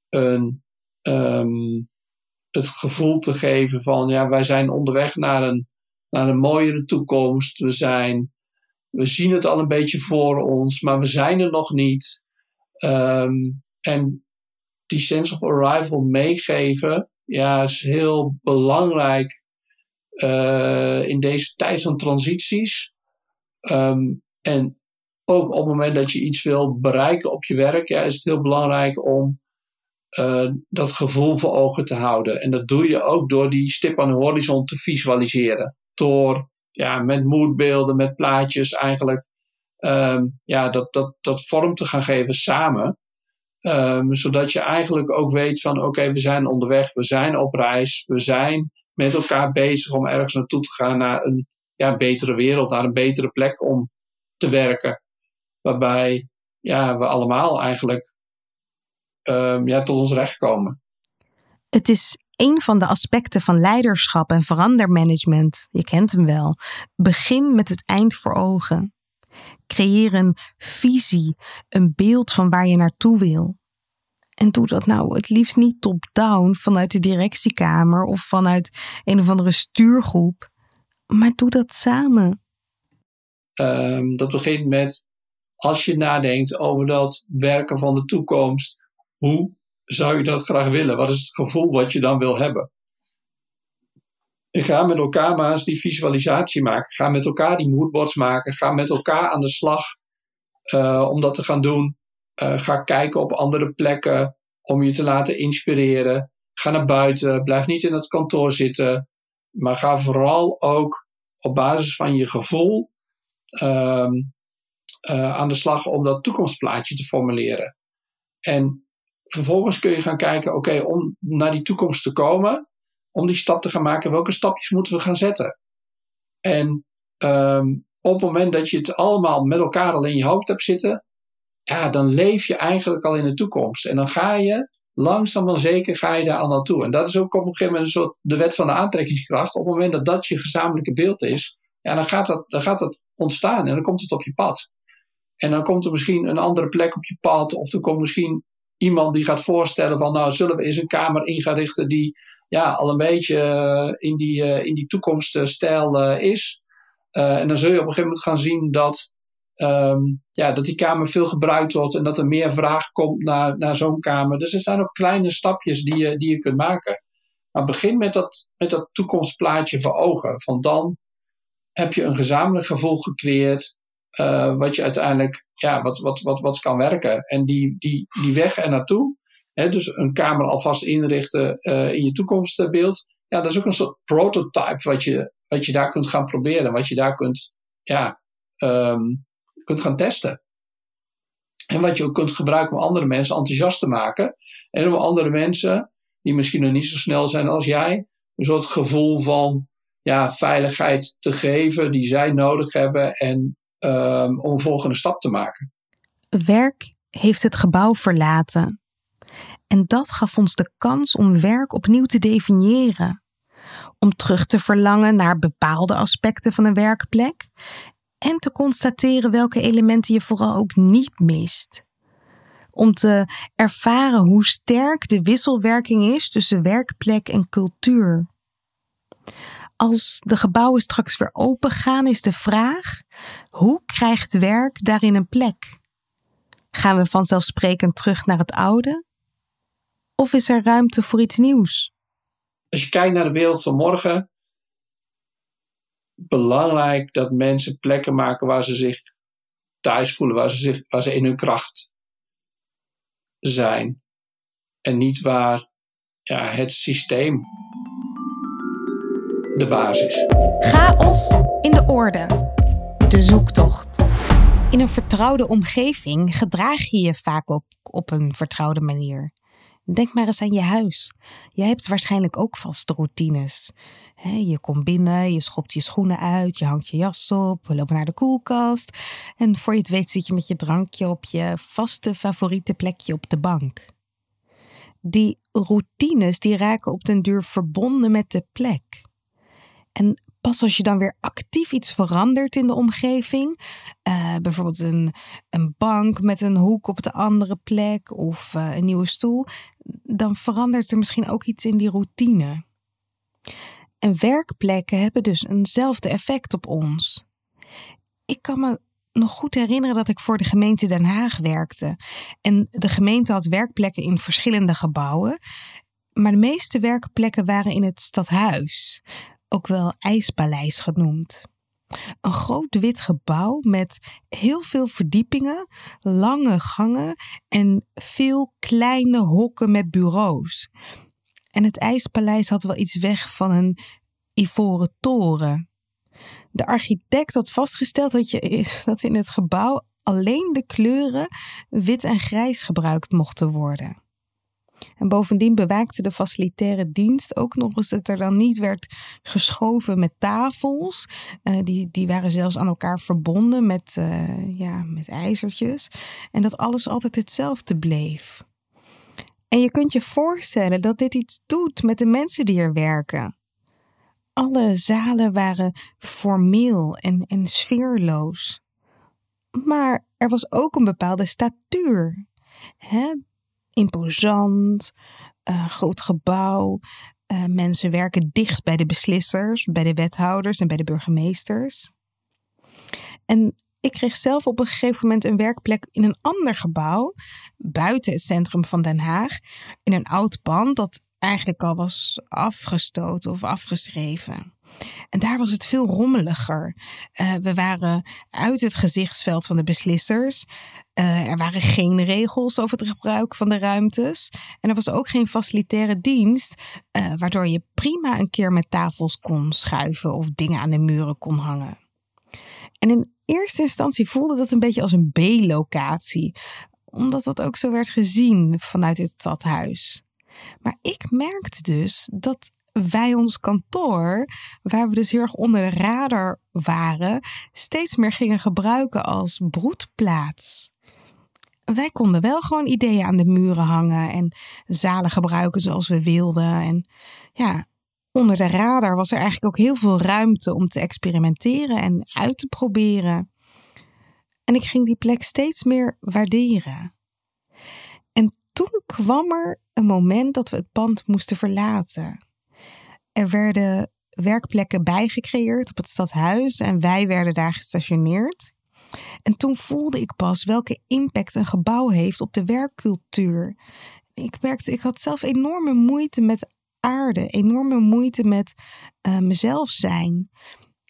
een, um, het gevoel te geven van, ja, wij zijn onderweg naar een, naar een mooiere toekomst. We zijn, we zien het al een beetje voor ons, maar we zijn er nog niet. Um, en die sense of arrival meegeven, ja, is heel belangrijk uh, in deze tijd van transities. Um, en ook op het moment dat je iets wil bereiken op je werk, ja, is het heel belangrijk om eh, dat gevoel voor ogen te houden. En dat doe je ook door die stip aan de horizon te visualiseren. Door ja, met moodbeelden, met plaatjes eigenlijk ehm, ja, dat, dat, dat vorm te gaan geven samen. Ehm, zodat je eigenlijk ook weet van oké, we zijn onderweg, we zijn op reis, we zijn met elkaar bezig om ergens naartoe te gaan naar een ja, betere wereld, naar een betere plek om te werken. Waarbij ja, we allemaal eigenlijk um, ja, tot ons recht komen. Het is een van de aspecten van leiderschap en verandermanagement. Je kent hem wel. Begin met het eind voor ogen. Creëer een visie, een beeld van waar je naartoe wil. En doe dat nou het liefst niet top-down vanuit de directiekamer of vanuit een of andere stuurgroep, maar doe dat samen. Um, dat begint met als je nadenkt over dat werken van de toekomst, hoe zou je dat graag willen? Wat is het gevoel wat je dan wil hebben? En ga met elkaar maar eens die visualisatie maken. Ga met elkaar die moodboards maken. Ga met elkaar aan de slag uh, om dat te gaan doen. Uh, ga kijken op andere plekken om je te laten inspireren. Ga naar buiten. Blijf niet in het kantoor zitten. Maar ga vooral ook op basis van je gevoel um, uh, aan de slag om dat toekomstplaatje te formuleren. En vervolgens kun je gaan kijken, oké, om naar die toekomst te komen, om die stap te gaan maken, welke stapjes moeten we gaan zetten? En um, op het moment dat je het allemaal met elkaar al in je hoofd hebt zitten, ja, dan leef je eigenlijk al in de toekomst. En dan ga je langzaam maar zeker ga je daar al naartoe. En dat is ook op een gegeven moment een soort de wet van de aantrekkingskracht. Op het moment dat dat je gezamenlijke beeld is, ja, dan gaat dat, dan gaat dat ontstaan en dan komt het op je pad. En dan komt er misschien een andere plek op je pad, of er komt misschien iemand die gaat voorstellen van nou zullen we eens een kamer in gaan richten die ja, al een beetje uh, in, die, uh, in die toekomststijl uh, is. en dan zul je op een gegeven moment gaan zien dat, um, ja, dat die kamer veel gebruikt wordt en dat er meer vraag komt naar, naar zo'n kamer. Dus er zijn ook kleine stapjes die je, die je kunt maken. Maar begin met dat, met dat toekomstplaatje voor ogen. Van dan heb je een gezamenlijk gevoel gecreëerd uh, wat je uiteindelijk, ja, wat, wat, wat, wat kan werken. En die, die, die weg er naartoe, dus een kamer alvast inrichten uh, in je toekomstbeeld, ja, dat is ook een soort prototype wat je, wat je daar kunt gaan proberen, wat je daar kunt, ja, um, kunt gaan testen. En wat je ook kunt gebruiken om andere mensen enthousiast te maken. En om andere mensen, die misschien nog niet zo snel zijn als jij, een soort gevoel van ja, veiligheid te geven die zij nodig hebben. En um, om een volgende stap te maken. Werk heeft het gebouw verlaten. En dat gaf ons de kans om werk opnieuw te definiëren. Om terug te verlangen naar bepaalde aspecten van een werkplek en te constateren welke elementen je vooral ook niet mist. Om te ervaren hoe sterk de wisselwerking is tussen werkplek en cultuur. Als de gebouwen straks weer open gaan, is de vraag: hoe krijgt werk daarin een plek? Gaan we vanzelfsprekend terug naar het oude? Of is er ruimte voor iets nieuws? Als je kijkt naar de wereld van morgen, belangrijk dat mensen plekken maken waar ze zich thuis voelen, waar ze, zich, waar ze in hun kracht zijn. En niet waar ja, het systeem de basis. Chaos in de orde. De zoektocht. In een vertrouwde omgeving gedraag je je vaak op, op een vertrouwde manier. Denk maar eens aan je huis. Je hebt waarschijnlijk ook vaste routines. Je komt binnen, je schopt je schoenen uit, je hangt je jas op, we lopen naar de koelkast. En voor je het weet zit je met je drankje op je vaste favoriete plekje op de bank. Die routines die raken op den duur verbonden met de plek. En pas als je dan weer actief iets verandert in de omgeving, uh, bijvoorbeeld een, een bank met een hoek op de andere plek of uh, een nieuwe stoel, dan verandert er misschien ook iets in die routine. En werkplekken hebben dus eenzelfde effect op ons. Ik kan me nog goed herinneren dat ik voor de gemeente Den Haag werkte. En de gemeente had werkplekken in verschillende gebouwen. Maar de meeste werkplekken waren in het stadhuis ook wel ijspaleis genoemd. Een groot wit gebouw met heel veel verdiepingen, lange gangen en veel kleine hokken met bureaus. En het IJspaleis had wel iets weg van een ivoren toren. De architect had vastgesteld dat, je, dat in het gebouw alleen de kleuren wit en grijs gebruikt mochten worden. En bovendien bewaakte de facilitaire dienst ook nog eens dat er dan niet werd geschoven met tafels. Uh, die, die waren zelfs aan elkaar verbonden met, uh, ja, met ijzertjes. En dat alles altijd hetzelfde bleef. En je kunt je voorstellen dat dit iets doet met de mensen die er werken. Alle zalen waren formeel en, en sfeerloos. Maar er was ook een bepaalde statuur. Hè? Imposant, uh, groot gebouw. Uh, mensen werken dicht bij de beslissers, bij de wethouders en bij de burgemeesters. En ik kreeg zelf op een gegeven moment een werkplek in een ander gebouw, buiten het centrum van Den Haag, in een oud pand dat eigenlijk al was afgestoten of afgeschreven. En daar was het veel rommeliger. Uh, we waren uit het gezichtsveld van de beslissers. Uh, er waren geen regels over het gebruik van de ruimtes. En er was ook geen facilitaire dienst, uh, waardoor je prima een keer met tafels kon schuiven of dingen aan de muren kon hangen. En in eerste instantie voelde dat een beetje als een B-locatie, omdat dat ook zo werd gezien vanuit het stadhuis. Maar ik merkte dus dat wij ons kantoor, waar we dus heel erg onder de radar waren, steeds meer gingen gebruiken als broedplaats. Wij konden wel gewoon ideeën aan de muren hangen en zalen gebruiken zoals we wilden. En ja, onder de radar was er eigenlijk ook heel veel ruimte om te experimenteren en uit te proberen. En ik ging die plek steeds meer waarderen. En toen kwam er een moment dat we het pand moesten verlaten. Er werden werkplekken bijgecreëerd op het stadhuis en wij werden daar gestationeerd. En toen voelde ik pas welke impact een gebouw heeft op de werkcultuur. Ik merkte, ik had zelf enorme moeite met aarde, enorme moeite met uh, mezelf zijn.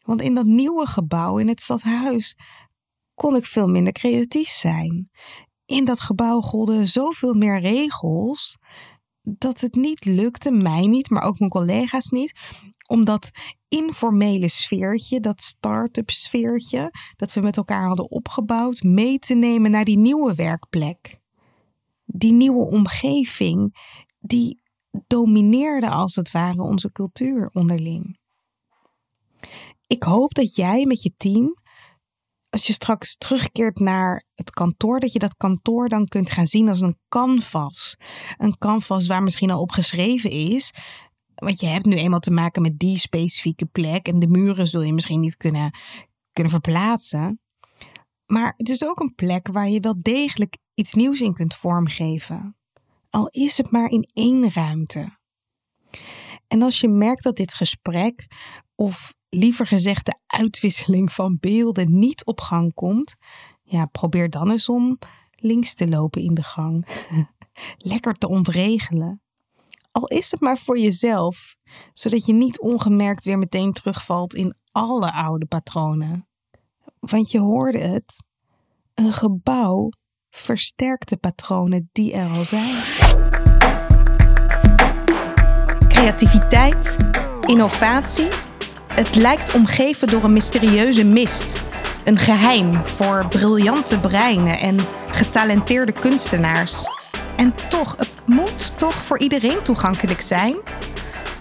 Want in dat nieuwe gebouw, in het stadhuis, kon ik veel minder creatief zijn. In dat gebouw golden zoveel meer regels dat het niet lukte, mij niet, maar ook mijn collega's niet, om dat informele sfeertje, dat start-up sfeertje, dat we met elkaar hadden opgebouwd, mee te nemen naar die nieuwe werkplek. Die nieuwe omgeving, die domineerde als het ware onze cultuur onderling. Ik hoop dat jij met je team als je straks terugkeert naar het kantoor, dat je dat kantoor dan kunt gaan zien als een canvas. Een canvas waar misschien al op geschreven is. Want je hebt nu eenmaal te maken met die specifieke plek. En de muren zul je misschien niet kunnen, kunnen verplaatsen. Maar het is ook een plek waar je wel degelijk iets nieuws in kunt vormgeven. Al is het maar in één ruimte. En als je merkt dat dit gesprek of liever gezegd de uitwisseling van beelden niet op gang komt, ja, probeer dan eens om links te lopen in de gang. Lekker te ontregelen. Al is het maar voor jezelf, zodat je niet ongemerkt weer meteen terugvalt in alle oude patronen. Want je hoorde het: een gebouw versterkt de patronen die er al zijn. Creativiteit, innovatie het lijkt omgeven door een mysterieuze mist. Een geheim voor briljante breinen en getalenteerde kunstenaars. En toch, het moet toch voor iedereen toegankelijk zijn?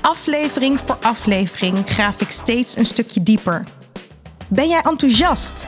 Aflevering voor aflevering graaf ik steeds een stukje dieper. Ben jij enthousiast?